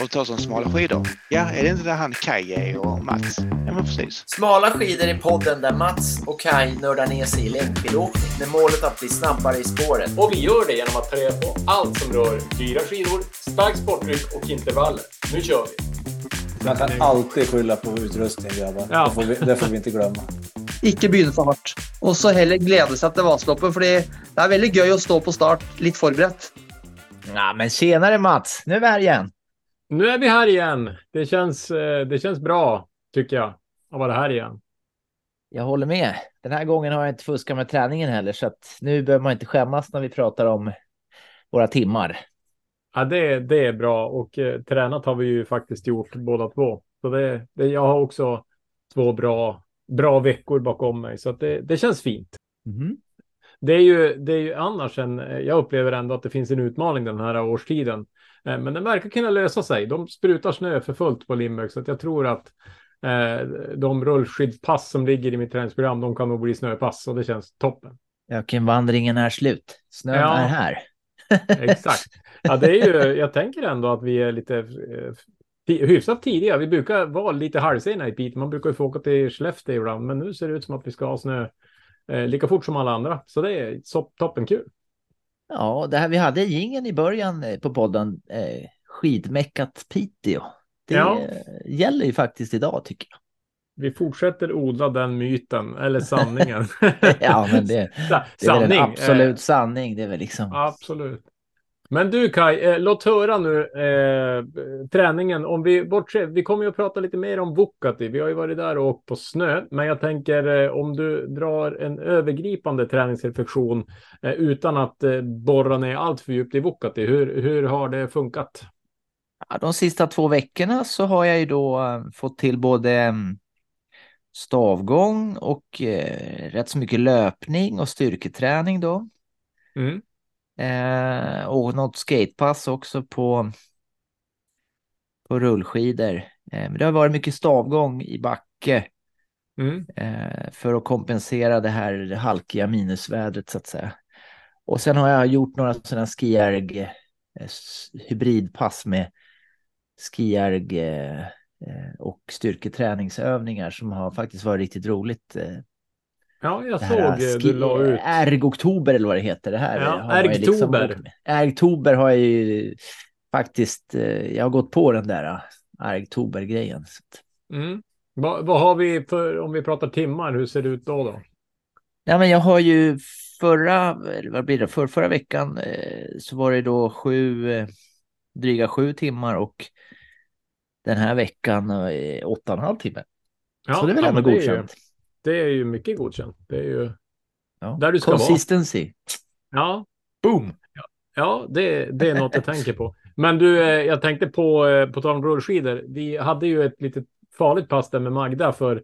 och tar som smala skidor. Ja, är det inte där han Kaj är och Mats? Ja, men precis. Smala skidor i podden där Mats och Kai nördar ner sig i längdskidåkning med målet att bli snabbare i spåret. Och vi gör det genom att ta reda på allt som rör dyra skidor, stark sporttryck och intervaller. Nu kör vi! Man kan alltid skylla på utrustning grabbar. Ja. Det, får vi, det får vi inte glömma. Ikke begynne for hardt. Og så heller glede seg til Vasaloppet, fordi det er veldig gøy å stå på start litt forberedt. Ja, men tjenare Mats, nu är vi här igen. Nu är vi här igen. Det känns, eh, det känns bra, tycker jag, att vara här igen. Jag håller med. Den här gången har jag inte fuskat med träningen heller, så att nu behöver man inte skämmas när vi pratar om våra timmar. Ja, det, det är bra och eh, tränat har vi ju faktiskt gjort båda två. Så det, det, jag har också två bra, bra veckor bakom mig, så att det, det känns fint. Mhm. Det är ju, det är ju annars en, jag upplever ändå att det finns en utmaning den här årstiden. Eh, Men den verkar kunna lösa sig. De sprutar snö för fullt på Limburg så att jag tror att eh, de rullskidpass som ligger i mitt träningsprogram, de kan nog bli snöpass och det känns toppen. Ökenvandringen är slut. Snön Ja. är här. Exakt. Ja, det är ju, jag tänker ändå att vi är lite eh, hyfsat tidiga. Vi brukar vara lite halvsena i Piteå. Man brukar ju få åka till Skellefteå ibland, men nu ser det ut som att vi ska ha snö eh, lika fort som alla andra. Så det är så, toppen kul. Ja, det här vi hade gingen i början eh, på podden, eh, skidmäckat Piteå. Det Ja. eh, gäller ju faktiskt idag tycker jag. Vi fortsätter odla den myten, eller sanningen. Ja, men det, det är väl sanning. en absolut Eh, sanning. Det är väl liksom. absolut. Men du Kai, eh, låt höra nu eh, träningen. Om vi bortser, vi kommer ju att prata lite mer om Vuokatti. Vi har ju varit där och åkt på snö, men jag tänker eh, om du drar en övergripande träningsreflektion eh, utan att eh, borra ner allt för djupt i Vuokatti. Hur, hur har det funkat? Ja, de sista två veckorna så har jag ju då eh, fått till både mm, stavgång och rätt så mycket löpning och styrketräning då. Mm. Eh, och något skatepass också på, på rullskidor. Eh, men det har varit mycket stavgång i backe Mm. eh, för att kompensera det här halkiga minusvädret så att säga. Och sen har jag gjort några sådana skierg eh, hybridpass med skierg eh, eh, och styrketräningsövningar som har faktiskt varit riktigt roligt. Ja, jag det såg eh, du la ut. Ergoktober eller vad det heter. Det här Ja, ju Ergtober. med. Ergtober har jag ju faktiskt, eh, jag har gått på den där eh, Ergtober-grejen. Mm. Vad, vad har vi för, om vi pratar timmar, hur ser det ut då? då? Ja, men jag har ju förra, vad blir det, för, förra veckan så var det då sju, dryga sju timmar och den här veckan åtta och en halv timme. Ja, så det är väl ja, ändå godkänt. Det är ju mycket godkänt. Det är ju, Ja. där du ska vara. Consistency. ja, Boom! Ja, det, det är något jag tänker på. Men du, eh, jag tänkte på, eh, på tal om rullskidor. Vi hade ju ett litet farligt pass där med Magda för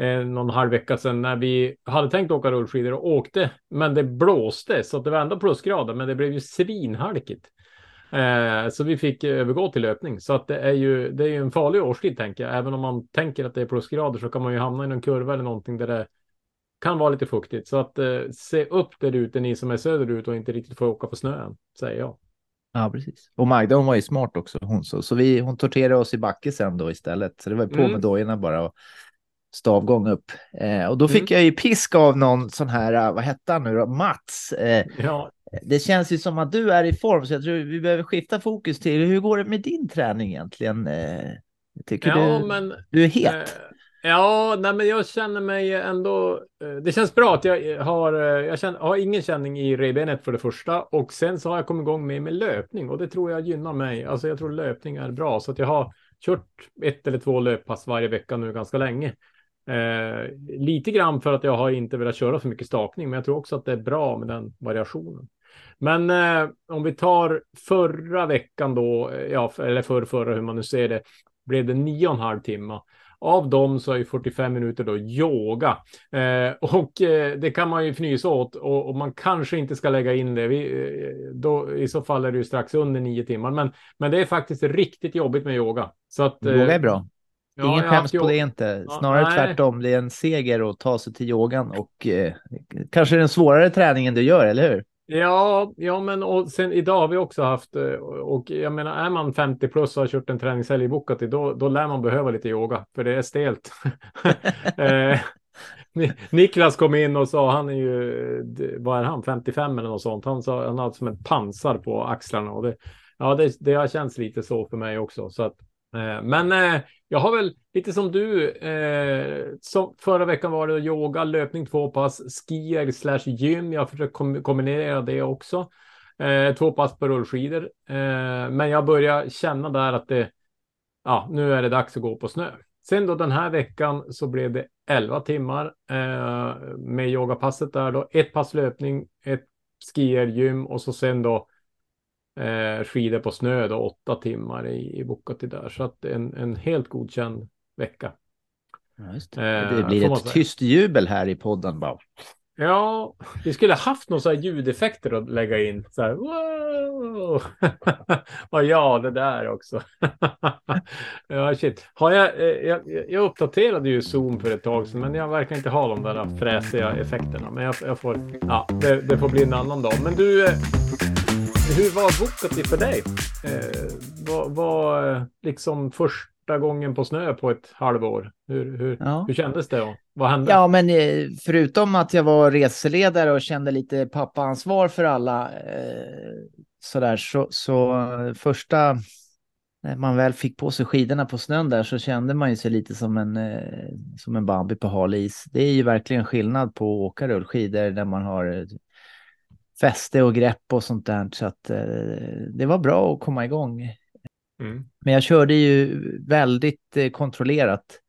eh, någon halv vecka sedan när vi hade tänkt åka rullskidor och åkte. Men det blåste så att det var ändå plusgrader, men det blev ju svinhalkigt. Eh, så vi fick övergå till löpning. Så att det är ju, det är ju en farlig årstid tänker jag. Även om man tänker att det är plusgrader så kan man ju hamna i någon kurva eller någonting där det kan vara lite fuktigt. Så att eh, se upp där ute, ni som är söderut och inte riktigt får åka på snön, säger jag. Ja, precis. Och Magda hon var ju smart också. Hon, så, så vi, hon torterade oss i backe sen då istället. Så det var på Mm. med dojorna bara och stavgång upp. Eh, och då fick Mm. jag ju pisk av någon sån här, eh, vad hette han nu då, Mats. Eh, Ja, det känns ju som att du är i form så jag tror vi behöver skifta fokus till hur går det med din träning egentligen? Eh, tycker ja du, men... du är het? Eh, ja, nej, men jag känner mig ändå... Eh, det känns bra att jag har... Jag känner, har ingen känning i revbenet för det första. Och sen så har jag kommit igång med, med löpning. Och det tror jag gynnar mig. Alltså jag tror löpning är bra. Så att jag har kört ett eller två löppass varje vecka nu ganska länge. Eh, lite grann för att jag har inte velat köra för mycket stakning. Men jag tror också att det är bra med den variationen. Men eh, om vi tar förra veckan då, eh, ja, eller för förra hur man nu ser det, blev det nio och en halv timme. Av dem så är ju 45 minuter då yoga. Eh, och eh, det kan man ju fnysa åt och, och man kanske inte ska lägga in det. Vi, eh, då, I så fall är det ju strax under nio timmar. Men, men det är faktiskt riktigt jobbigt med yoga. Så att, Yoga är bra. Ja, haft skäms på det inte. Ja, Snarare nej. tvärtom. Det är en seger att ta sig till yogan och eh, kanske den svårare träningen du gör, eller hur? Ja, ja, men och sen idag har vi också haft eh, och jag menar, är man 50 plus och har kört en träningshelg i Bukati, då, då lär man behöva lite yoga, för det är stelt. Eh, Ni- Niklas kom in och sa, han är ju, vad är han, 55 eller något sånt. Han sa, han har som ett pansar på axlarna och det, ja, det, det har känts lite så för mig också. Så att, Eh, men eh, jag har väl lite som du, eh, som förra veckan var det yoga, löpning två pass, skier slash gym. Jag har försökt kombinera det också. Eh, två pass på rullskidor. Eh, men jag börjar känna där att det, ja, nu är det dags att gå på snö. Sen då den här veckan så blev det 11 timmar eh, med yogapasset där då. Ett pass löpning, ett skier, gym och så sen då eh, skidor på snö då åtta timmar i, i Bukati där. Så att en, en helt godkänd vecka. Ja, just det. Eh, det blir man ett tyst jubel här i podden bara. Ja, vi skulle haft några ljudeffekter att lägga in. Så här, wow! Och ja, det där också. ja, shit. Har jag, eh, jag, jag uppdaterade ju Zoom för ett tag sedan, men jag verkar inte ha de där fräsiga effekterna. Men jag, jag får, ja, det, det får bli en annan dag. Men du, eh, hur var Bukati för dig? Eh, var eh, liksom första gången på snö på ett halvår? Hur, hur, Ja. hur kändes det? Och vad hände? Ja, men eh, förutom att jag var reseledare och kände lite pappaansvar för alla eh, sådär så, så eh, första när man väl fick på sig skidorna på snön där så kände man ju sig lite som en, eh, som en Bambi på hal is. Det är ju verkligen skillnad på att åka rullskidor där man har eh, fäste och grepp och sånt där. Så att eh, det var bra att komma igång. Mm. Men jag körde ju väldigt eh, kontrollerat.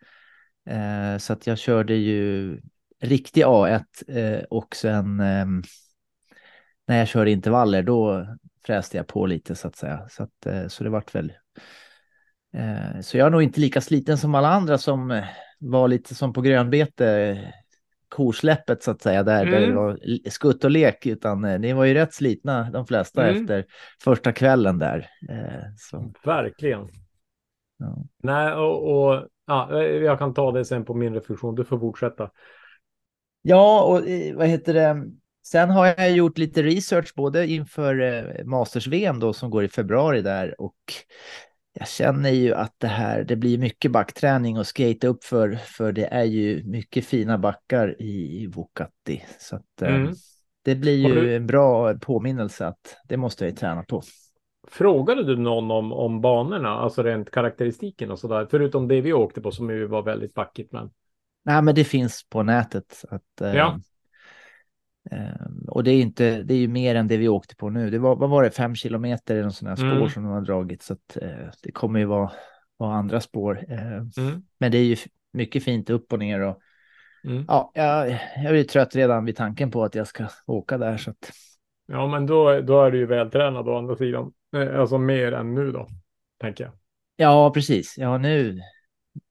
Eh, så att jag körde ju riktig A1 eh, och sen ehm, när jag körde intervaller då fräste jag på lite så att säga. Så, att, eh, så det vart väl. Eh, så jag är nog inte lika sliten som alla andra som var lite som på grönbete. Eh, Korsläppet så att säga, där, där det Mm. var skutt och lek, utan eh, ni var ju rätt slitna de flesta Mm. efter första kvällen där. Eh, så, Verkligen. ja. Nej, och, och ja, jag kan ta det sen på min reflektion. Du får fortsätta. Ja, och eh, vad heter det? Sen har jag gjort lite research både inför eh, Masters-VM då som går i februari där och jag känner ju att det här, det blir mycket backträning och skate upp för, för det är ju mycket fina backar i, i. Så att eh, Mm. det blir ju en bra påminnelse att det måste jag ju träna på. Frågade du någon om, om banorna, alltså rent karaktäristiken och sådär? Förutom det vi åkte på som ju var väldigt backigt. Men... Nej, men det finns på nätet. Att, eh, Ja. Eh, och det är inte, det är ju mer än det vi åkte på nu. Det var, vad var det, fem kilometer i någon sån här spår Mm. som de har dragit. Så att, eh, det kommer ju vara, vara andra spår. Eh, Mm. men det är ju mycket fint upp och ner. Och, Mm. ja, jag, jag blir trött redan vid tanken på att jag ska åka där. Så att, Ja, men då, då är du ju vältränad å andra sidan. Eh, Alltså mer än nu då, tänker jag. ja, precis. Ja, nu,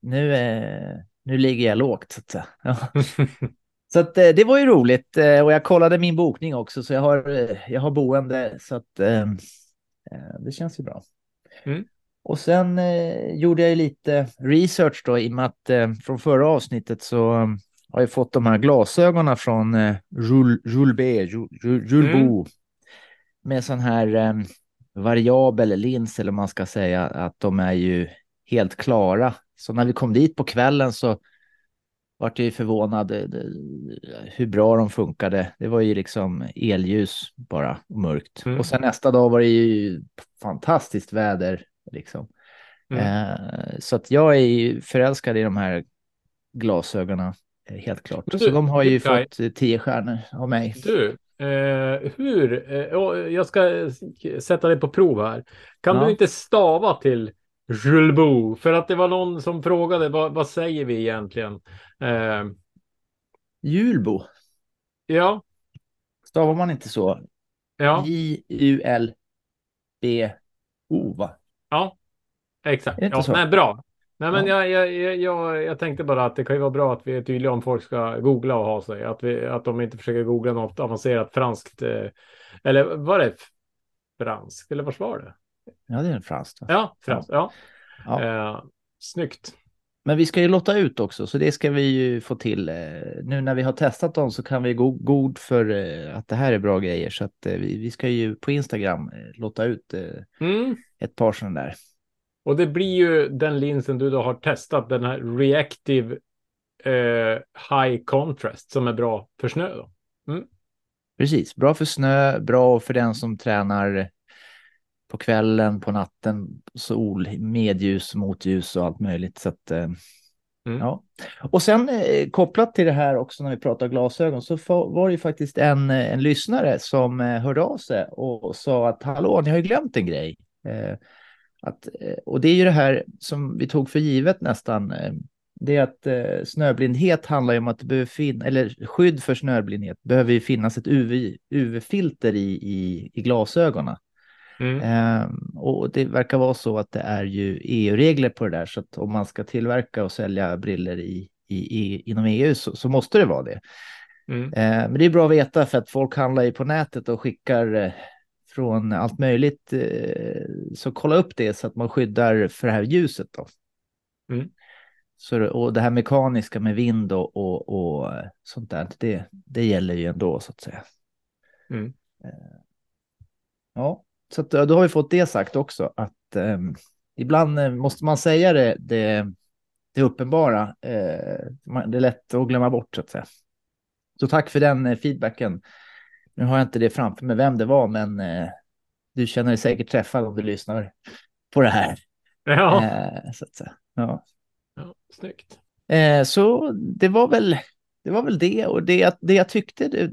nu, eh, nu ligger jag lågt så att säga. Ja. Så att, eh, det var ju roligt eh, och jag kollade min bokning också så jag har, eh, jag har boende så att eh, eh, det känns ju bra. Mm. Och sen gjorde jag ju lite research då i och med att från förra avsnittet så eh, har jag fått de här glasögonen från eh, Jules Jules Mm. Med sån här eh, variabel lins eller man ska säga att de är ju helt klara. Så när vi kom dit på kvällen så vart ju förvånad hur bra de funkade. Det var ju liksom elljus bara och mörkt. Mm. Och sen nästa dag var det ju fantastiskt väder liksom. Mm. Eh, så att jag är ju förälskad i de här glasögonen, eh, helt klart. Men så du, de har ju Kai- fått eh, tio stjärnor av mig. Du, eh, hur, eh, jag ska sätta dig på prov här. Kan Ja. du inte stava till Julbo? För att det var någon som frågade vad, vad säger vi egentligen? Eh, Julbo, ja, stavar man inte så? ja, J-U-L-B-O, va? ja, exakt. Ja, så? nej, bra. Nej, men Ja. jag, jag, jag, jag, jag tänkte bara att det kan ju vara bra att vi är tydliga om folk ska googla och ha sig. Att, vi, att de inte försöker googla något avancerat franskt. Eh, eller var det franskt? Eller vad var det? Ja, det är en franskt. Ja, franskt. Ja. Ja. Eh, snyggt. Men vi ska ju lotta ut också, så det ska vi ju få till. Eh, nu när vi har testat dem så kan vi gå god för eh, att det här är bra grejer. Så att eh, vi, vi ska ju på Instagram lotta ut Mm. ett par sådana där. Och det blir ju den linsen du då har testat, den här reactive eh, high contrast som är bra för snö. Då. Precis, bra för snö, bra för den som tränar på kvällen, på natten, sol, medljus, motljus och allt möjligt. Så att, eh, Mm. ja. Och sen eh, kopplat till det här också när vi pratar glasögon så var det ju faktiskt en, eh, en lyssnare som eh, hörde av sig och sa att hallå, ni har ju glömt en grej. Eh, att, och det är ju det här som vi tog för givet nästan. Det är att eh, snöblindhet handlar ju om att det behöver finnas, eller skydd för snöblindhet behöver ju finnas ett UV, UV-filter i, i, i glasögonen. Mm. Ehm, och det verkar vara så att det är ju EU-regler på det där, så att om man ska tillverka och sälja briller i, i, i, inom EU så, så måste det vara det. Mm. Ehm, men det är bra att veta för att folk handlar ju på nätet och skickar eh, från allt möjligt. Eh, så kolla upp det så att man skyddar för det här ljuset då. Mm. Så, och det här mekaniska med vind och, och, och sånt där, det, det gäller ju ändå så att säga. Mm. Eh, Ja, så att, då har vi fått det sagt också att eh, ibland måste man säga det, det, det uppenbara. Eh, det är lätt att glömma bort så att säga. Så tack för den eh, feedbacken. Nu har jag inte det framför mig vem det var, men eh, du känner dig säkert träffad om du lyssnar på det här. Ja. Eh, så att säga. Ja. ja, snyggt. Eh, så det var väl det, var väl det och det, det jag tyckte, det,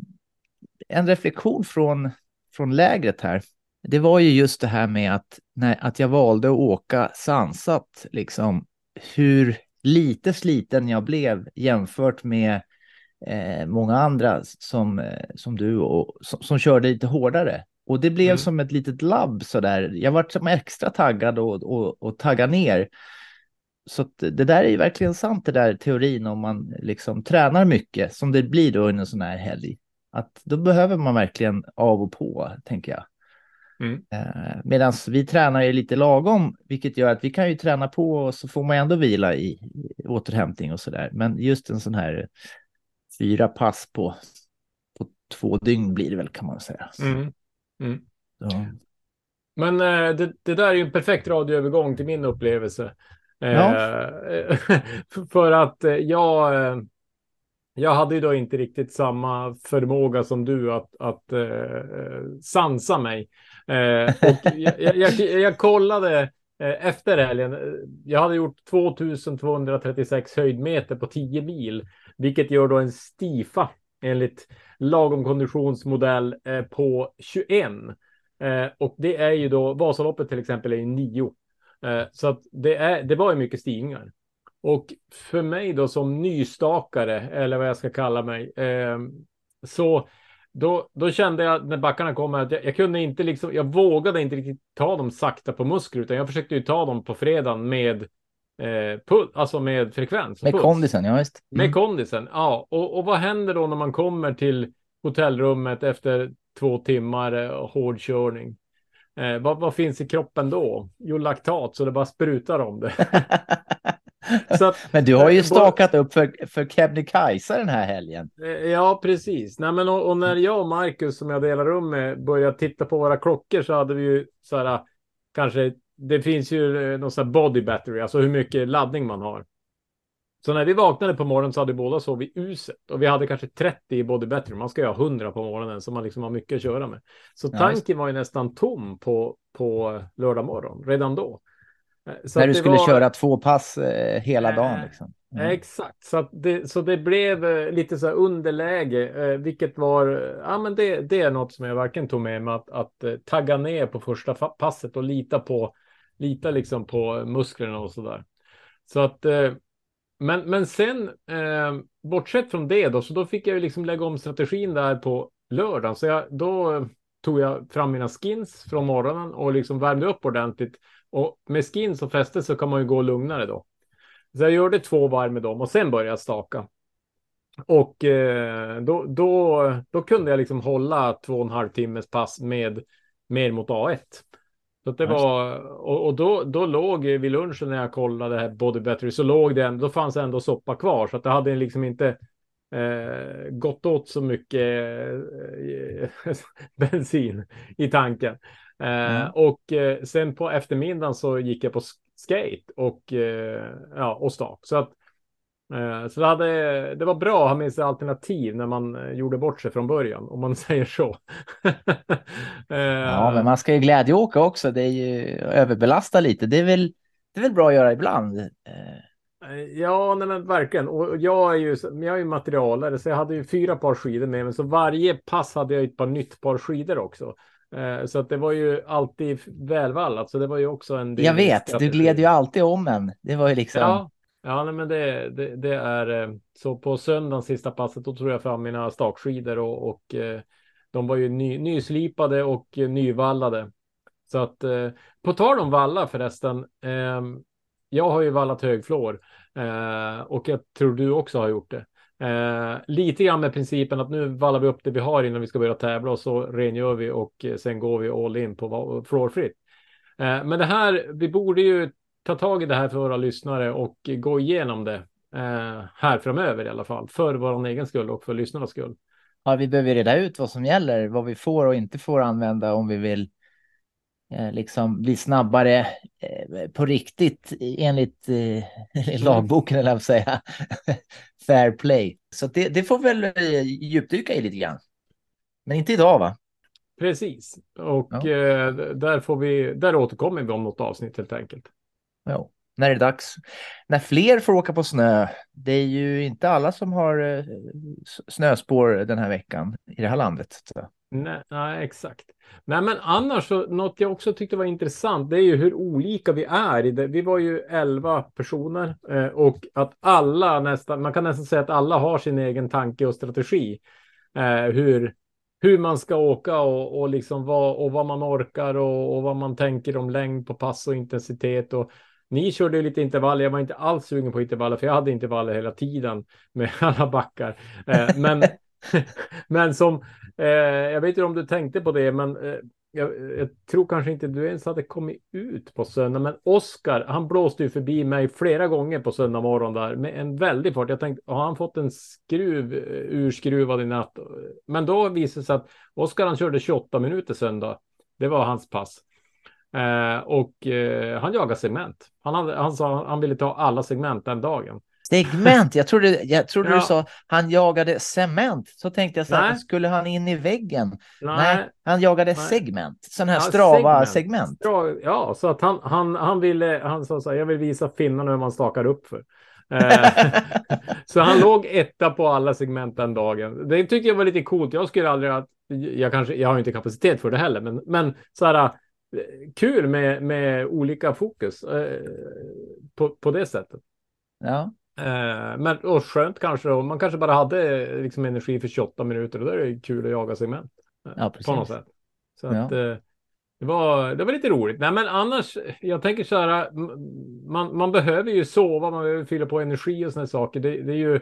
en reflektion från, från lägret här, det var ju just det här med att, när, att jag valde att åka sansat, liksom hur lite sliten jag blev jämfört med eh, många andra som, eh, som du och som, som körde lite hårdare. Och det blev Mm. som ett litet labb så där. Jag var som extra taggad och, och, och tagga ner. Så det där är ju verkligen sant, det där teorin om man liksom tränar mycket, som det blir då under en sån här helg. Att då behöver man verkligen av och på, tänker jag. Mm. Eh, Medan vi tränar ju lite lagom, vilket gör att vi kan ju träna på och så får man ändå vila i, återhämtning och så där. Men just en sån här fyra pass på, på två dygn blir det väl kan man säga. Mm. Så, Men eh, det, det där är ju en perfekt radioövergång till min upplevelse. Eh, för- för att jag, jag hade ju då inte riktigt samma förmåga som du att, att sansa mig. Eh, och jag, jag, jag, kollade eh, efter helgen. Eh, jag hade gjort 2236 höjdmeter på 10 mil, vilket gör då en stifa enligt lagom konditionsmodell eh, på 21. Eh, och det är ju då Vasaloppet till exempel är ju 9. Eh, så att det, är, det var ju mycket stigningar. Och för mig då som nystakare, eller vad jag ska kalla mig, eh, så då, då kände jag när backarna kom att jag, jag kunde inte liksom, jag vågade inte riktigt ta dem sakta på muskler, utan jag försökte ju ta dem på fredagen med eh, puls, alltså med frekvens. med puls. kondisen, ja visst. Med Mm. kondisen, ja. Och, och vad händer då när man kommer till hotellrummet efter två timmar eh, hård körning? Eh, vad, vad finns i kroppen då? Jo, laktat, så det bara sprutar om det. Att, Men du har ju Eh, stakat upp för, för Kebnekaise den här helgen. eh, ja, precis. Nej, men och, och när jag och Marcus, som jag delar rum med, började titta på våra klockor så hade vi ju så här, kanske, det finns ju eh, någon sån här body battery, alltså hur mycket laddning man har. Så när vi vaknade på morgonen så hade båda sovit uset och vi hade kanske 30 i body battery. Man ska ju ha 100 på morgonen så man liksom har mycket att köra med. Så tanken var ju nästan tom på, på lördag morgon redan då. Eh, Så när du skulle var- köra två pass eh, hela Äh, dagen. Liksom. Mm. Exakt, så, det, så det blev eh, lite så underläge, eh, vilket var, eh, ja men det, det är något som jag verkligen tog med mig, att, att eh, tagga ner på första passet och lita på, lita liksom på musklerna och så där. Så att, eh, men, men sen, eh, bortsett från det då, så då fick jag ju liksom lägga om strategin där på lördagen, så jag, då eh, tog jag fram mina skins från morgonen och liksom värmde upp ordentligt. Och med skins och fäste så kan man ju gå lugnare då. Så jag gjorde två varv med dem och sen började jag staka. Och eh, då, då, då kunde jag liksom hålla två och en halv timmes pass med mer mot A1. Så det var, och, och då, då låg vid lunchen när jag kollade här Body Battery så låg det ändå, då fanns det ändå soppa kvar så att det hade liksom inte eh, gått åt så mycket eh, bensin i tanken. Eh, Mm. Och eh, sen på eftermiddagen så gick jag på sk- skate och, eh, ja, och stak. Så att eh, så det, hade, det var bra att ha med sig alternativ när man eh, gjorde bort sig från början, om man säger så. Eh, Ja, men man ska ju glädjeåka också. Det är ju överbelasta lite. Det är väl, det är väl bra att göra ibland. Eh, Eh, Ja, nej men verkligen. Och jag är ju, jag är ju materialare, så jag hade ju fyra par skidor med mig. Så varje pass hade jag ett par nytt par skidor också. Eh, Så att det var ju alltid välvallat. Så det var ju också en del Jag vet, du strategi. gled ju alltid om en. Det var ju liksom... Ja, ja nej, men det, det, det är eh, så på söndagen sista passet. Då tog jag fram mina stakskidor och, och eh, de var ju ny, nyslipade och nyvallade. Så att på tal om valla förresten. ehm, jag har ju vallat högflår eh, och jag tror du också har gjort det. Eh, lite grann med principen att nu vallar vi upp det vi har innan vi ska börja tävla och så rengör vi och eh, sen går vi all in på fluorfritt. Eh, men det här, vi borde ju ta tag i det här för våra lyssnare och gå igenom det eh, här framöver i alla fall. För vår egen skull och för lyssnarnas skull. Ja, vi behöver reda ut vad som gäller, vad vi får och inte får använda om vi vill eh, liksom bli snabbare eh, på riktigt enligt eh, lagboken, eller jag säga. Fair play. Så det, det får väl eh, djupdyka i lite grann. Men inte idag, va? Precis. Och Ja. eh, där, får vi, där återkommer vi om något avsnitt helt enkelt. Jo. När är det dags? När fler får åka på snö. Det är ju inte alla som har eh, snöspår den här veckan i det här landet. Så. Nej, nej, exakt. Nej, men annars så något jag också tyckte var intressant. Det är ju hur olika vi är. I det. Vi var ju elva personer eh, och att alla nästan, man kan nästan säga att alla har sin egen tanke och strategi. Eh, hur, hur man ska åka och, och liksom vad, och vad man orkar och, och vad man tänker om längd på pass och intensitet. Och ni körde ju lite intervaller. Jag var inte alls sugen på intervaller, för jag hade intervaller hela tiden med alla backar. Eh, men, men som Eh, jag vet inte om du tänkte på det, men eh, jag, jag tror kanske inte du ens hade kommit ut på söndag. Men Oskar, han blåste ju förbi mig flera gånger på söndag morgon där med en väldig fart. Jag tänkte, har han fått en skruv eh, urskruvad i natt? Men då visade det sig att Oskar han körde 28 minuter söndag. Det var hans pass. Eh, och eh, han jagade segment. Han, hade, han sa han ville ta alla segment den dagen. Segment, jag trodde, jag trodde Ja. du sa han jagade cement. Så tänkte jag så här, Nej. skulle han in i väggen? Nej, Nej, han jagade Nej. segment. Sån här Ja, strava segment. segment. Ja, så att han, han, han ville, han sa så här, jag vill visa finnarna hur man stakar upp för. Eh, så han låg etta på alla segment den dagen. Det tycker jag var lite coolt. Jag skulle aldrig ha, jag kanske, jag har inte kapacitet för det heller, men, men så här, eh, kul med, med olika fokus eh, på, på det sättet. Ja, men och skönt kanske, och man kanske bara hade liksom energi för 28 minuter och då är det kul att jaga segment. eh, Ja, på något precis. sätt. Så Ja. att, eh, det, var, det var lite roligt. Nej, men annars, jag tänker så här, man, man behöver ju sova, man behöver fylla på energi och sådana saker. Det, det är ju,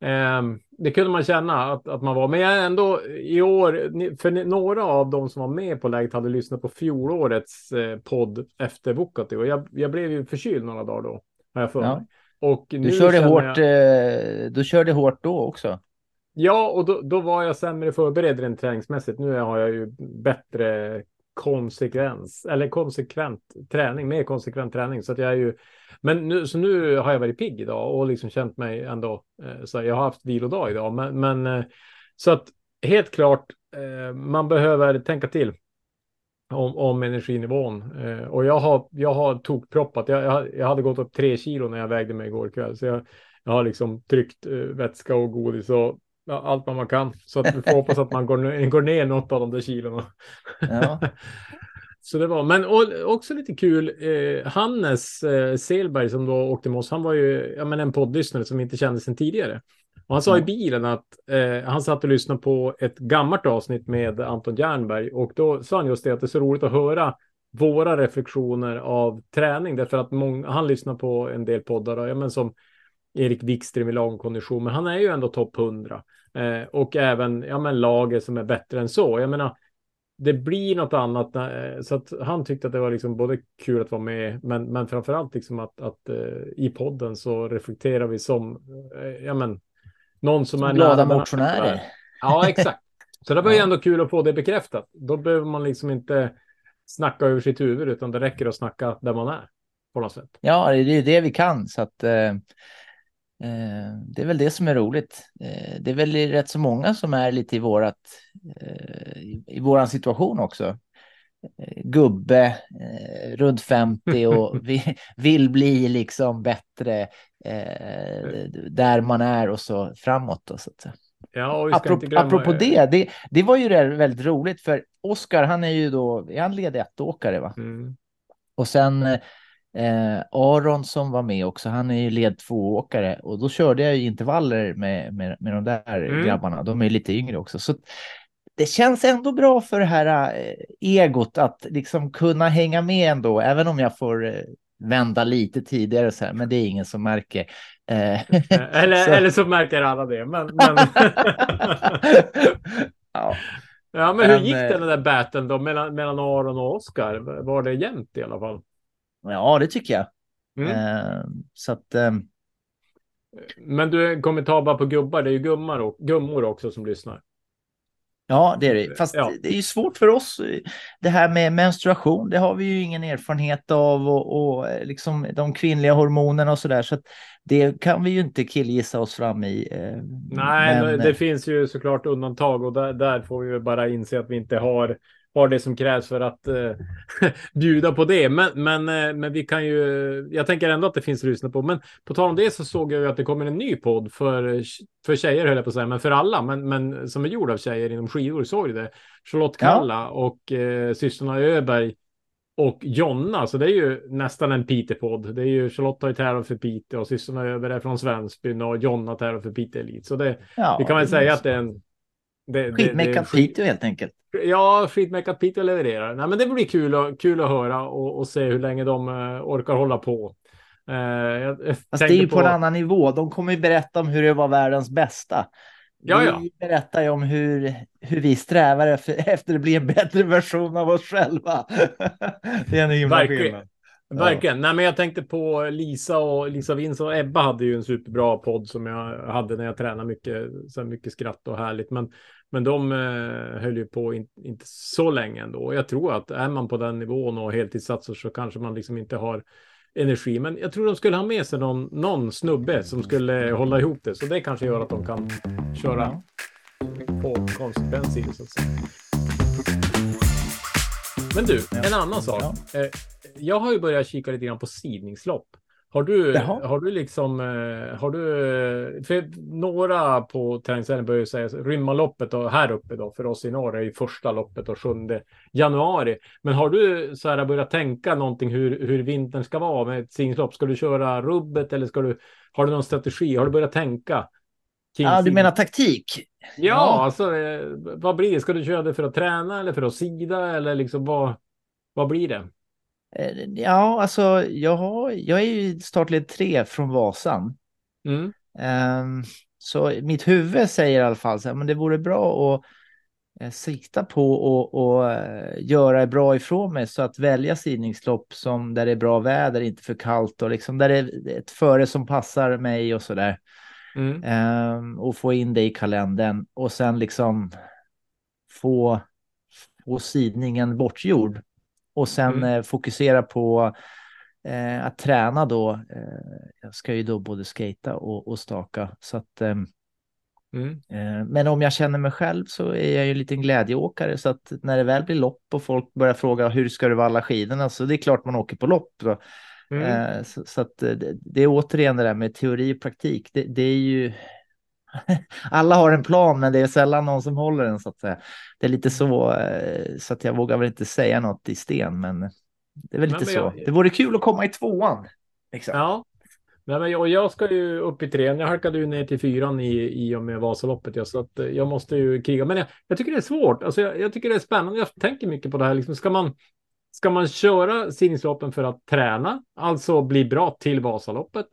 ehm, det kunde man känna att, att man var. Men jag ändå i år, för några av de som var med på läget hade lyssnat på fjolårets eh, podd efter Bukati och jag, jag blev ju förkyld några dagar då, har jag för mig. Ja. Och du körde, hårt, jag- eh, du körde hårt då också. Ja, och då, då var jag sämre förberedd rent träningsmässigt. Nu har jag ju bättre konsekvens eller konsekvent träning, mer konsekvent träning. Så att jag är ju, men nu, så nu har jag varit pigg idag och liksom känt mig ändå. Eh, så jag har haft vilodag idag, men, men eh, så att helt klart, man behöver tänka till om, om energinivån. Eh, och jag har, jag har tokproppat. Jag, jag, jag hade gått upp tre kilo när jag vägde mig igår kväll. Så jag, jag har liksom tryckt eh, vätska och godis och ja, allt vad man kan. Så att vi får hoppas att man går, går ner något av de där kilona. Ja. Så det var, men och, också lite kul, eh, Hannes eh, Selberg som då åkte med oss, han var ju ja, men en poddlyssnare som inte kände sedan tidigare. Och han sa i Ja. bilen att eh, han satt och lyssnade på ett gammalt avsnitt med Anton Jernberg och då sa han just det att det är så roligt att höra våra reflektioner av träning därför att många, han lyssnar på en del poddar och, ja, men som Erik Wikström i lagkondition, men han är ju ändå topp 100 eh, och även ja, men lager som är bättre än så. Jag menar, det blir något annat. eh, Så att han tyckte att det var liksom både kul att vara med, men, men framför allt liksom att, att eh, i podden så reflekterar vi som, eh, ja men, någon som är Glada nära motionärer. Ja, exakt. Så det var ju ändå kul att få det bekräftat. Då behöver man liksom inte snacka över sitt huvud, utan det räcker att snacka där man är på något sätt. Ja, det är ju det vi kan. Så att, eh, eh, det är väl det som är roligt. Eh, det är väl rätt så många som är lite i, vårat, eh, i, i våran situation också. Gubbe, eh, runt 50 och vi, vill bli liksom bättre eh, där man är och så framåt. Då, så att säga. Ja, ska Apropå, apropå det, det, det var ju väldigt roligt för Oskar, han är ju då, är han led ett-åkare va? Mm. Och sen eh, Aron som var med också, han är ju led tvååkare och då körde jag ju intervaller med, med, med de där Mm. grabbarna. De är lite yngre också. Så det känns ändå bra för det här eh, egot att liksom kunna hänga med ändå, även om jag får eh, vända lite tidigare så här, men det är ingen som märker. Eh, Eller, så- eller så märker alla det. Men, men... ja. ja, men hur Men, gick den där battlen då mellan, mellan Aron och Oskar? Var det jämnt i alla fall? ja, det tycker jag. Mm. Eh, så att eh, Men du kommer ta bara på gubbar. Det är ju och, gummor också som lyssnar. Ja, det är det. Fast Ja. det är ju svårt för oss. Det här med menstruation, det har vi ju ingen erfarenhet av och, och eh, liksom de kvinnliga hormonerna och så där. Så att det kan vi ju inte killgissa oss fram i. eh, Nej, men, det finns ju såklart undantag och där, där får vi bara inse att vi inte har, har det som krävs för att eh, bjuda på det. Men, men, eh, men vi kan ju, jag tänker ändå att det finns att lyssna på. Men på tal om det så såg jag ju att det kommer en ny podd för, för tjejer höll jag på att säga, men för alla, men, men som är gjord av tjejer inom skidor, såg du det? Charlotte Ja. Kalla och eh, systrarna Öberg och Jonna, så det är ju nästan en Piteå-podd. Det är ju Charlotte har ju tävlat för Piteå och systrarna Öberg är från Svensbyn och Jonna tävlar för Piteå Elit. Så det, ja, vi kan väl säga att det är en... Det, Skitmeckat skit- Piteå helt enkelt. Ja, skitmeckat Piteå levererar. Nej, men det blir kul, att- kul att höra och, och se hur länge de eh, orkar hålla på. Eh, jag, jag det är ju på en annan nivå. De kommer ju berätta om hur det var världens bästa. Ja, ja. Vi berättar ju om hur, hur vi strävar efter, efter att bli en bättre version av oss själva. det är en himla skillnad. Verkligen. Nej, men jag tänkte på Lisa och Lisa Vince och Ebba hade ju en superbra podd som jag hade när jag tränade mycket, så mycket skratt och härligt. Men, men de eh, höll ju på in, inte så länge ändå. Jag tror att är man på den nivån och heltidssatsar så kanske man liksom inte har energi. Men jag tror de skulle ha med sig någon, någon snubbe som skulle hålla ihop det. Så det kanske gör att de kan köra på konsekvens i det så att säga. Men du, en annan sak. Eh, jag har ju börjat kika lite grann på sidningslopp. Har du, Jaha. har du liksom, eh, har du, eh, för några på träningscentret börjar ju säga Rymmarloppet och här uppe då för oss i norr är ju första loppet och 7 januari. Men har du så här börjat tänka någonting hur, hur vintern ska vara med ett sidningslopp? Ska du köra rubbet eller ska du, har du någon strategi? Har du börjat tänka? kring Ja, du menar taktik? Ja, Ja. alltså eh, vad blir det? Ska du köra det för att träna eller för att sida eller liksom vad, vad blir det? Eh, Ja, alltså jag, har, jag är ju startled 3 från Vasan. Mm. Ehm, så mitt huvud säger i alla fall så här, men det vore bra att eh, sikta på och, och eh, göra bra ifrån mig så att välja sidningslopp som där det är bra väder, inte för kallt och liksom där det är ett före som passar mig och så där. Mm. Ehm, och få in det i kalendern och sen liksom få, få sidningen bortgjord och sen Mm. eh, fokusera på eh, att träna då. Eh, jag ska ju då både skata och, och staka så att ehm, Mm. Eh, Men om jag känner mig själv så är jag ju en liten glädjeåkare så att när det väl blir lopp och folk börjar fråga hur ska du valla skidorna så det är klart man åker på lopp. Mm. Eh, Så, så att eh, det, det är återigen det där med teori och praktik. Det, det är ju alla har en plan men det är sällan någon som håller den så att säga. Det är lite så eh, så att jag vågar väl inte säga något i sten men det är väl lite men så. jag- Det vore kul att komma i tvåan. Liksom. Ja. Nej, men jag, jag ska ju upp i trean. Jag halkade ju ner till fyran i, i och med Vasaloppet. Ja, så att eh, jag måste ju kriga. Men jag, jag tycker det är svårt. Alltså, jag, jag tycker det är spännande. Jag tänker mycket på det här. Liksom, ska, man, ska man köra simningsloppen för att träna, alltså bli bra till Vasaloppet?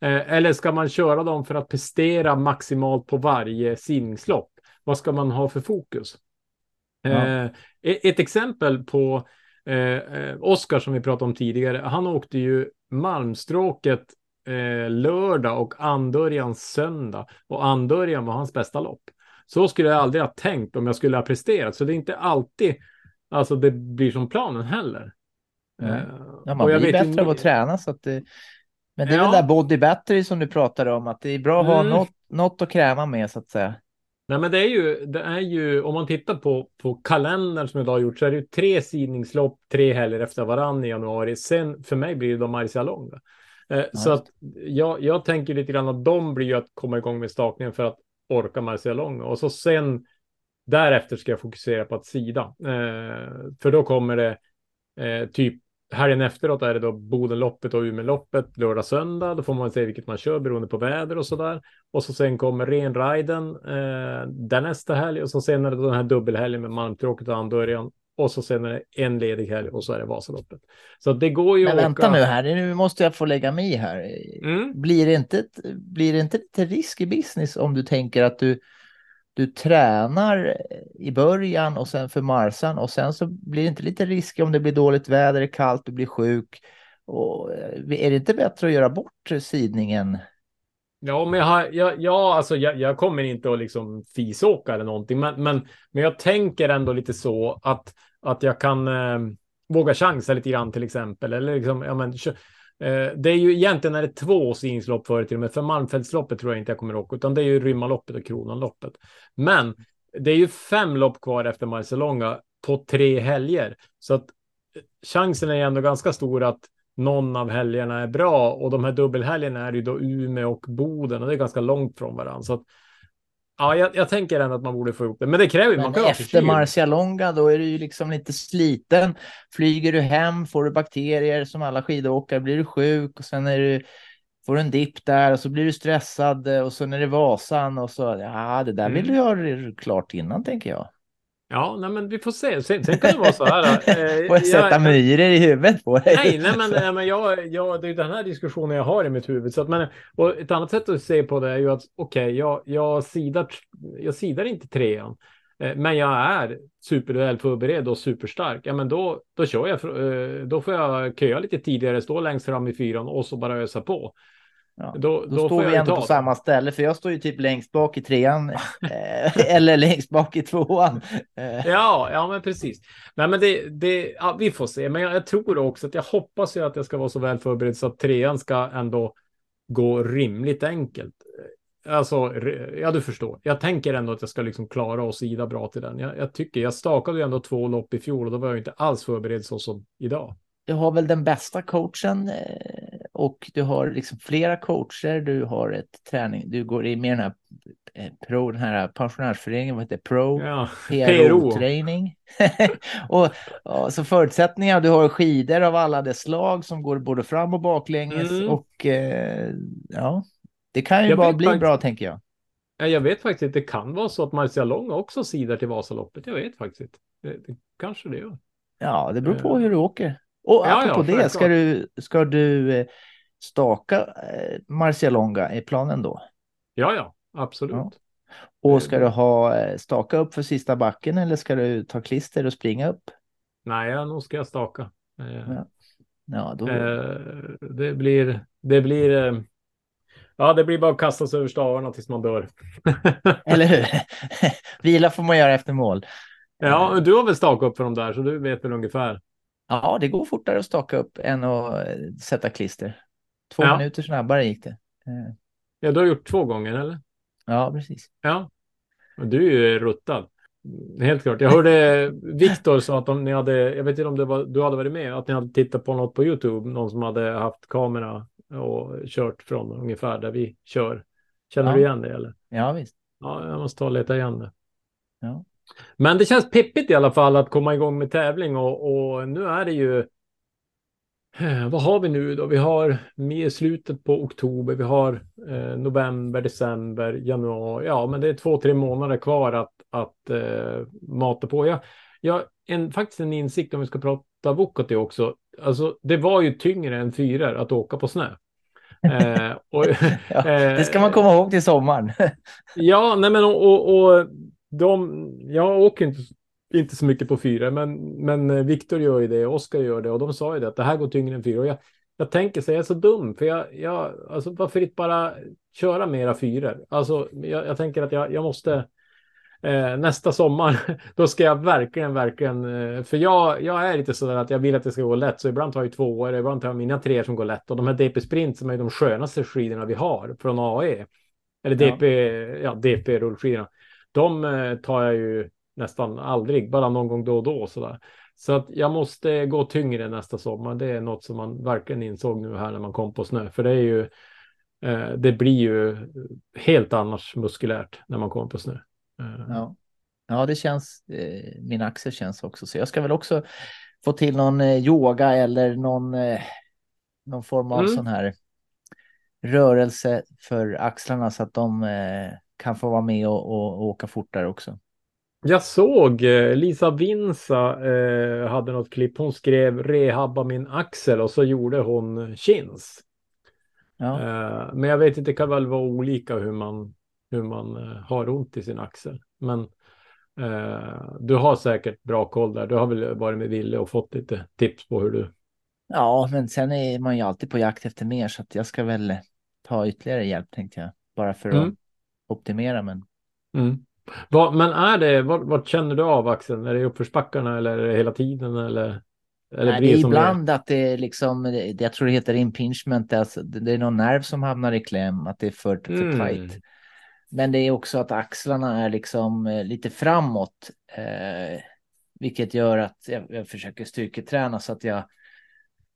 Eh, eller ska man köra dem för att prestera maximalt på varje simningslopp? Vad ska man ha för fokus? Eh, e- ett exempel på eh, Oskar som vi pratade om tidigare. Han åkte ju Malmstråket lördag och Andörjan söndag. Och Andörjan var hans bästa lopp. Så skulle jag aldrig ha tänkt om jag skulle ha presterat. Så det är inte alltid alltså det blir som planen heller. Eh, Ja, och man jag blir vet bättre av att träna. Så att det... Men det är Ja. väl där body battery som du pratade om, att det är bra att ha Mm. något, något att kräma med så att säga. Nej, men det är ju, det är ju om man tittar på, på kalendern som idag har gjort så är det ju tre sidningslopp, tre helger efter varann i januari. Sen för mig blir det då Marcialonga. Eh, så att jag, jag tänker lite grann att de blir ju att komma igång med stakningen för att orka Marcialonga. Och så sen därefter ska jag fokusera på att sida. Eh, för då kommer det eh, typ helgen efteråt är det då Bodenloppet och Umeåloppet lördag, söndag. Då får man se vilket man kör beroende på väder och så där. Och så sen kommer renriden eh, där nästa helg och så sen är det den här dubbelhelgen med Malmtråket och Andörjan. Och så sen är det en ledig helg och så är det Vasaloppet. Så det går ju Men att vänta åka... nu här, nu måste jag få lägga mig här. Mm. Blir det inte, ett- blir det inte lite risk i business om du tänker att du, du tränar i början och sen för Marsan och sen så blir det inte lite risk om det blir dåligt väder, är kallt, du blir sjuk. Och eh, är det inte bättre att göra bort sidningen? Ja, men jag, har, jag, ja, alltså jag, jag kommer inte att liksom fisåka eller någonting, men, men, men jag tänker ändå lite så att, att jag kan eh, våga chansa lite grann till exempel. Eller liksom, ja, men, Eh, det är ju egentligen är det två sidningslopp för till och med. För Malmfältsloppet tror jag inte jag kommer åka, utan det är ju Rymmarloppet och Kronanloppet. Men det är ju fem lopp kvar efter Marcialonga på tre helger. Så att eh, chansen är ju ändå ganska stor att någon av helgerna är bra och de här dubbelhelgerna är ju då Umeå och Boden och det är ganska långt från varandra. Så att, ja, jag, jag tänker ändå att man borde få ihop det. Men det kräver ju, man kan efter. Marcialonga då är du ju liksom lite sliten. Flyger du hem får du bakterier som alla skidåkare, blir du sjuk och sen är du, får du en dipp där och så blir du stressad eh, och så är det Vasan och så. Ja, det där vill Mm. du ha klart innan tänker jag. Ja, nej, men vi får se. Sen, sen kan det vara så här. eh, Får jag sätta myror i huvudet på dig? Nej, nej, men, nej, men jag, jag, det är den här diskussionen jag har i mitt huvud. Så att, men, och ett annat sätt att se på det är ju att okej, jag, jag, sidar, jag sidar inte trean. eh, Men jag är superväl förberedd och superstark. Ja, men då, då kör jag. eh, Då får jag köa lite tidigare, stå längst fram i fyran och så bara ösa på. Ja, Då, Då, får står jag vi ändå på samma ställe, för jag står ju typ längst bak i trean eh, eller längst bak i tvåan. Eh, Ja, ja, men precis. Nej, men det, det, ja, vi får se. Men jag, jag tror också att jag hoppas ju att jag ska vara så väl förberedd så att trean ska ändå gå rimligt enkelt. Alltså, ja, du förstår. Jag tänker ändå att jag ska liksom klara och sida bra till den. Jag, jag tycker, jag stakade ju ändå två lopp i fjol och då var jag inte alls förberedd så som idag. Du har väl den bästa coachen eh, och du har liksom flera coacher. Du har ett träning. Du går i med den här eh, pro, den här pensionärsföreningen, vad heter det? Pro Ja, PRO-träning. och, och så förutsättningar. Du har skidor av alla dess slag som går både fram och baklänges Mm. och eh, ja, det kan ju Jag bara bli faktiskt- bra tänker jag. Ja, jag vet faktiskt inte. Det kan vara så att Marcialong också sidar till Vasaloppet. Jag vet faktiskt inte. Det, det, kanske det gör. Ja, det beror på Eh. hur du åker. Och Ja, apropå ja, det, ska du, ska du eh, staka eh, Marcialonga i planen då? Ja, ja, absolut. Ja. Och ska du ha eh, staka upp för sista backen eller ska du ta klister och springa upp? Nej, ja, nog ska jag staka. Eh, Ja. Ja, då... Det blir, det blir, ja, det blir bara att kasta sig över stavarna tills man dör. Eller hur? Vila får man göra efter mål. ja, du har väl stakat upp för dem där, så du vet väl ungefär. Ja, det går fortare att staka upp än att sätta klister. Två Ja. minuter snabbare gick det. Eh, Ja, du har gjort två gånger, eller? Ja, precis. Ja. Och Du är ju ruttad. Helt klart. Jag hörde Viktor sa att om ni hade, jag vet inte om det var, du hade varit med, att ni hade tittat på något på YouTube, någon som hade haft kamera och kört från ungefär där vi kör. Känner Ja. du igen det eller? Ja, visst. Ja, jag måste ta och leta igen det. Ja. Men det känns peppigt i alla fall att komma igång med tävling och, och nu är det ju. Eh, Vad har vi nu då? Vi har med slutet på oktober, vi har eh, november, december, januari. Ja, men det är två, tre månader kvar att, att eh, mata på. Jag, jag, en, faktiskt en insikt om vi ska prata Vuokatti också. Alltså, det var ju tyngre än fyror att åka på snö. Eh, och, Ja, eh, det ska man komma ihåg till sommaren. Ja, nej men och, och, och de, jag åker inte inte så mycket på fyra, men, men eh, Viktor gör ju det, Oskar gör det och de sa ju det att det här går tyngre än fyra. Och jag, jag tänker så jag är så dum, för jag, jag alltså varför inte bara köra mera fyror? Alltså, jag, jag tänker att jag, jag måste eh, nästa sommar, då ska jag verkligen, verkligen, eh, för jag, jag är lite sådär att jag vill att det ska gå lätt, så ibland tar jag två år, ibland tar jag mina tre som går lätt och de här DP Sprint som är de skönaste skidorna vi har från AE, eller DP, ja, ja DP rullskidorna, de eh, tar jag ju nästan aldrig, bara någon gång då och då sådär. Så att jag måste gå tyngre nästa sommar. Det är något som man verkligen insåg nu här när man kom på snö, för det är ju eh, det blir ju helt annars muskulärt när man kommer på snö. Eh, Ja, ja det känns, eh, min axel känns också så. Jag ska väl också få till någon eh, yoga eller någon, eh, någon form av Mm. sån här rörelse för axlarna så att de eh, kan få vara med och, och, och åka fortare också. Jag såg eh, Lisa Vinsa eh, hade något klipp. Hon skrev rehabba min axel och så gjorde hon chins. Ja, Eh, men jag vet inte, det kan väl vara olika hur man, hur man eh, har ont i sin axel. Men eh, du har säkert bra koll där. Du har väl varit med Ville och fått lite tips på hur du... ja, men sen är man ju alltid på jakt efter mer så att jag ska väl ta ytterligare hjälp tänkte jag. Bara för att Mm. optimera men Mm. Vad, men är det, vad, vad känner du av axeln? Är det uppförsbackarna eller är det hela tiden? Eller, eller Nej, det är ibland att det är liksom, det- jag tror det heter impingement, alltså, det det är någon nerv som hamnar i kläm, att det är för, för Mm. tight. Men det är också att axlarna är liksom eh, lite framåt, eh, vilket gör att jag, jag försöker styrketräna så att jag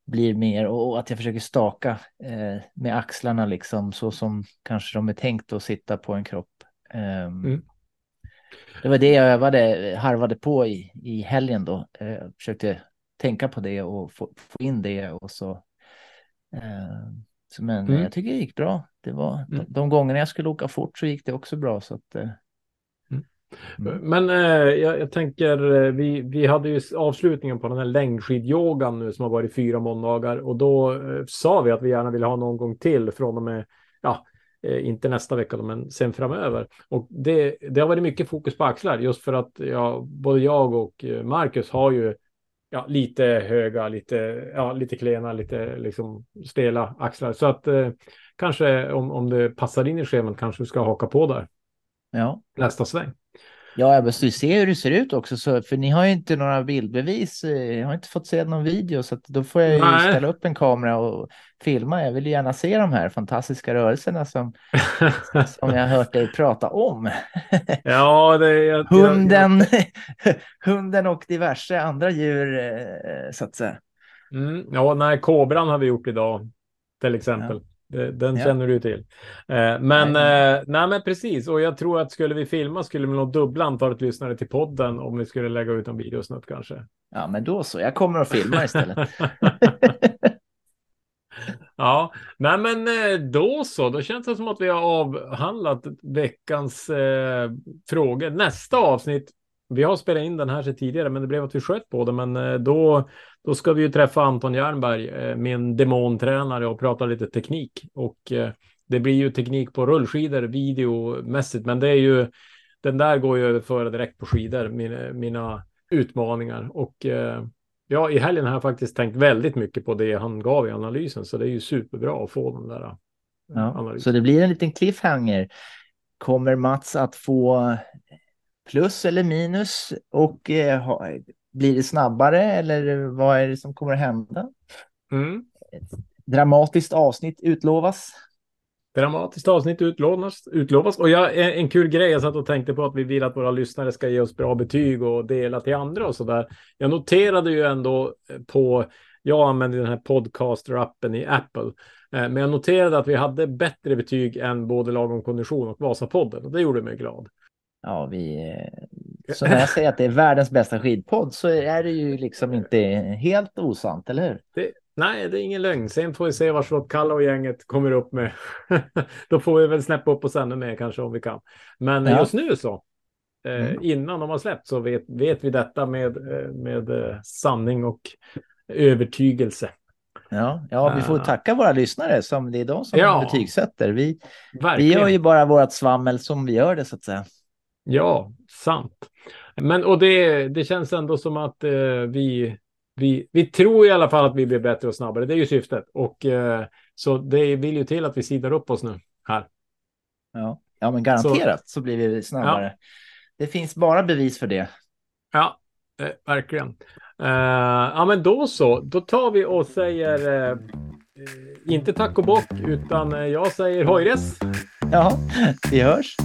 blir mer och, att jag försöker staka eh, med axlarna liksom så som kanske de är tänkt att sitta på en kropp. Ehm, Mm. Det var det jag övade, harvade på i, i helgen då. Eh, Jag försökte tänka på det och få, få in det och så. Eh, så men Mm. jag tycker det gick bra. Det var Mm. de, de gångerna jag skulle åka fort så gick det också bra så att. Eh, Mm. Men eh, jag, jag tänker, eh, vi, vi hade ju avslutningen på den här längdskidyogan nu som har varit fyra måndagar och då eh, sa vi att vi gärna ville ha någon gång till från och med, ja, eh, inte nästa vecka men sen framöver. Och det, det har varit mycket fokus på axlar just för att ja, både jag och eh, Marcus har ju ja, lite höga, lite, ja, lite klena, lite liksom stela axlar. Så att eh, kanske om, om det passar in i schemat kanske vi ska haka på där ja. nästa sväng. Ja, jag måste ju se hur det ser ut också, så, för ni har ju inte några bildbevis. eh, Jag har inte fått se någon video, så då får jag ju Nej. ställa upp en kamera och filma. Jag vill ju gärna se de här fantastiska rörelserna som, som jag har hört dig prata om. Ja, det är... Hunden, hunden och diverse andra djur, eh, så att säga. Mm, ja, nej, kobran har vi gjort idag, till exempel. Det- Den Ja. känner du till. Eh, men, Nej. eh, nej, men precis. Och jag tror att skulle vi filma skulle vi nog dubbla antalet lyssnare till podden om vi skulle lägga ut en videosnutt kanske. Ja, men då så. Jag kommer att filma istället. ja, nej men eh, då så. Då känns det som att vi har avhandlat veckans eh, frågor. Nästa avsnitt, vi har spelat in den här så tidigare, men det blev att vi sköt på det. Men eh, då, då ska vi ju träffa Anton Jernberg, eh, min demontränare, och prata lite teknik. Och eh, det blir ju teknik på rullskidor videomässigt, men det är ju den där går ju att överföra direkt på skidor, mina, mina utmaningar. Och ja, i helgen har jag faktiskt tänkt väldigt mycket på det han gav i analysen, så det är ju superbra att få den där Ja, analysen. så det blir en liten cliffhanger. Kommer Mats att få plus eller minus och eh, blir det snabbare eller vad är det som kommer att hända? Mm. Dramatiskt avsnitt utlovas. Dramatiskt avsnitt utlovas, utlovas. Och jag, en, kul grej, jag satt och tänkte på att vi vill att våra lyssnare ska ge oss bra betyg och dela till andra och så där. Jag noterade ju ändå på, jag använder den här podcaster-appen i Apple, eh, men jag noterade att vi hade bättre betyg än både Lagom Kondition och Vasapodden och det gjorde mig glad. Ja, vi... eh, Så när jag säger att det är världens bästa skidpodd så är det ju liksom inte helt osant, eller hur? Det, nej, det är ingen lögn. Sen får vi se vad Charlotte Kalla och gänget kommer upp med. Då får vi väl snäppa upp oss ännu mer kanske om vi kan. Men Ja. just nu så, eh, Mm. innan de har släppt så vet, vet vi detta med, eh, med eh, sanning och övertygelse. Ja, ja, vi får Ah. tacka våra lyssnare som det är de som Ja. betygsätter. Vi, vi gör ju bara vårt svammel som vi gör det så att säga. Ja, sant. Men och det, det känns ändå som att eh, vi, vi, vi tror i alla fall att vi blir bättre och snabbare. Det är ju syftet. Och eh, så det vill ju till att vi sidar upp oss nu här. Ja, ja men garanterat så, så blir vi snabbare. Ja. Det finns bara bevis för det. Ja, eh, verkligen. Uh, ja, men då så. Då tar vi och säger uh, inte tack och bock, utan jag säger hojres. Ja, vi hörs.